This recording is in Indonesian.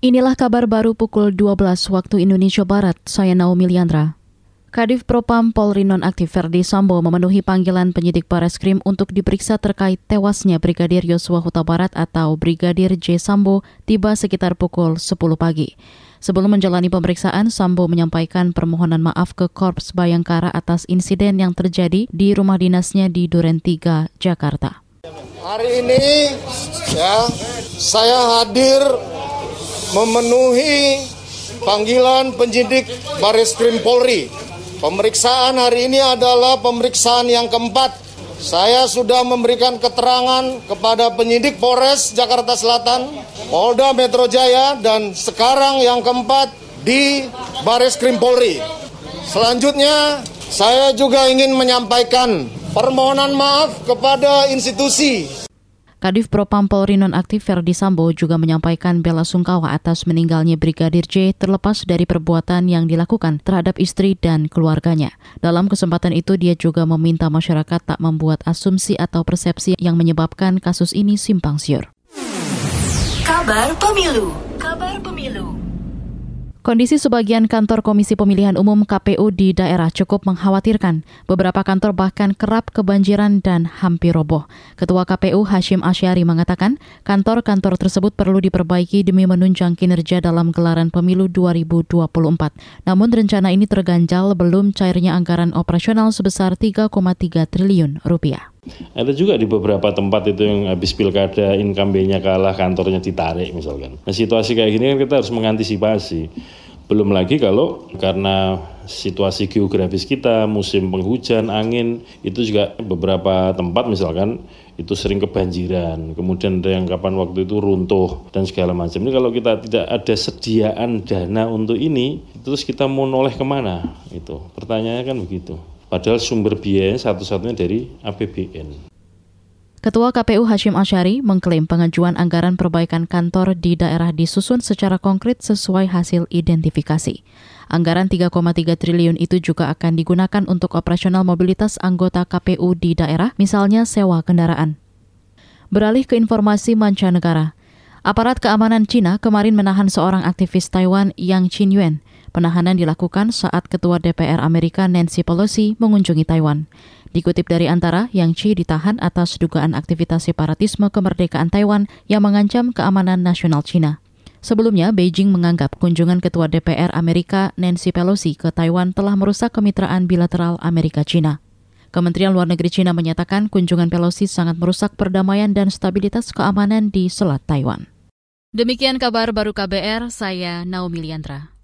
Inilah kabar baru pukul 12 waktu Indonesia Barat. Saya Naomi Liandra. Kadif Propam Polri Nonaktif Verdi Sambo memenuhi panggilan penyidik Bareskrim untuk diperiksa terkait tewasnya Brigadir Yosua Huta Barat atau Brigadir J. Sambo tiba sekitar pukul 10 pagi. Sebelum menjalani pemeriksaan, Sambo menyampaikan permohonan maaf ke Korps Bayangkara atas insiden yang terjadi di rumah dinasnya di Duren 3, Jakarta. Hari ini ya saya hadir memenuhi panggilan penyidik Baris Krim Polri. Pemeriksaan hari ini adalah pemeriksaan yang keempat. Saya sudah memberikan keterangan kepada penyidik Polres Jakarta Selatan, Polda Metro Jaya, dan sekarang yang keempat di Baris Krim Polri. Selanjutnya, saya juga ingin menyampaikan permohonan maaf kepada institusi Kadif Propam Polri Nonaktif Verdi Sambo juga menyampaikan bela sungkawa atas meninggalnya Brigadir J terlepas dari perbuatan yang dilakukan terhadap istri dan keluarganya. Dalam kesempatan itu dia juga meminta masyarakat tak membuat asumsi atau persepsi yang menyebabkan kasus ini simpang siur. Kabar Pemilu Kabar Pemilu Kondisi sebagian kantor Komisi Pemilihan Umum KPU di daerah cukup mengkhawatirkan. Beberapa kantor bahkan kerap kebanjiran dan hampir roboh. Ketua KPU Hashim Asyari mengatakan kantor-kantor tersebut perlu diperbaiki demi menunjang kinerja dalam gelaran pemilu 2024. Namun rencana ini terganjal belum cairnya anggaran operasional sebesar 3,3 triliun rupiah. Ada juga di beberapa tempat itu yang habis pilkada incumbent kalah kantornya ditarik misalkan. Nah situasi kayak gini kan kita harus mengantisipasi. Belum lagi kalau karena situasi geografis kita, musim penghujan, angin, itu juga beberapa tempat misalkan itu sering kebanjiran. Kemudian ada yang kapan waktu itu runtuh dan segala macam. Ini kalau kita tidak ada sediaan dana untuk ini, terus kita mau noleh ke mana? Itu pertanyaannya kan begitu. Padahal sumber biaya satu-satunya dari APBN. Ketua KPU Hashim Asyari mengklaim pengajuan anggaran perbaikan kantor di daerah disusun secara konkret sesuai hasil identifikasi. Anggaran 3,3 triliun itu juga akan digunakan untuk operasional mobilitas anggota KPU di daerah, misalnya sewa kendaraan. Beralih ke informasi mancanegara. Aparat keamanan Cina kemarin menahan seorang aktivis Taiwan Yang Qin Penahanan dilakukan saat Ketua DPR Amerika Nancy Pelosi mengunjungi Taiwan. Dikutip dari antara, Yang Chi ditahan atas dugaan aktivitas separatisme kemerdekaan Taiwan yang mengancam keamanan nasional China. Sebelumnya, Beijing menganggap kunjungan Ketua DPR Amerika Nancy Pelosi ke Taiwan telah merusak kemitraan bilateral Amerika-China. Kementerian Luar Negeri China menyatakan kunjungan Pelosi sangat merusak perdamaian dan stabilitas keamanan di Selat Taiwan. Demikian kabar baru KBR, saya Naomi Liandra.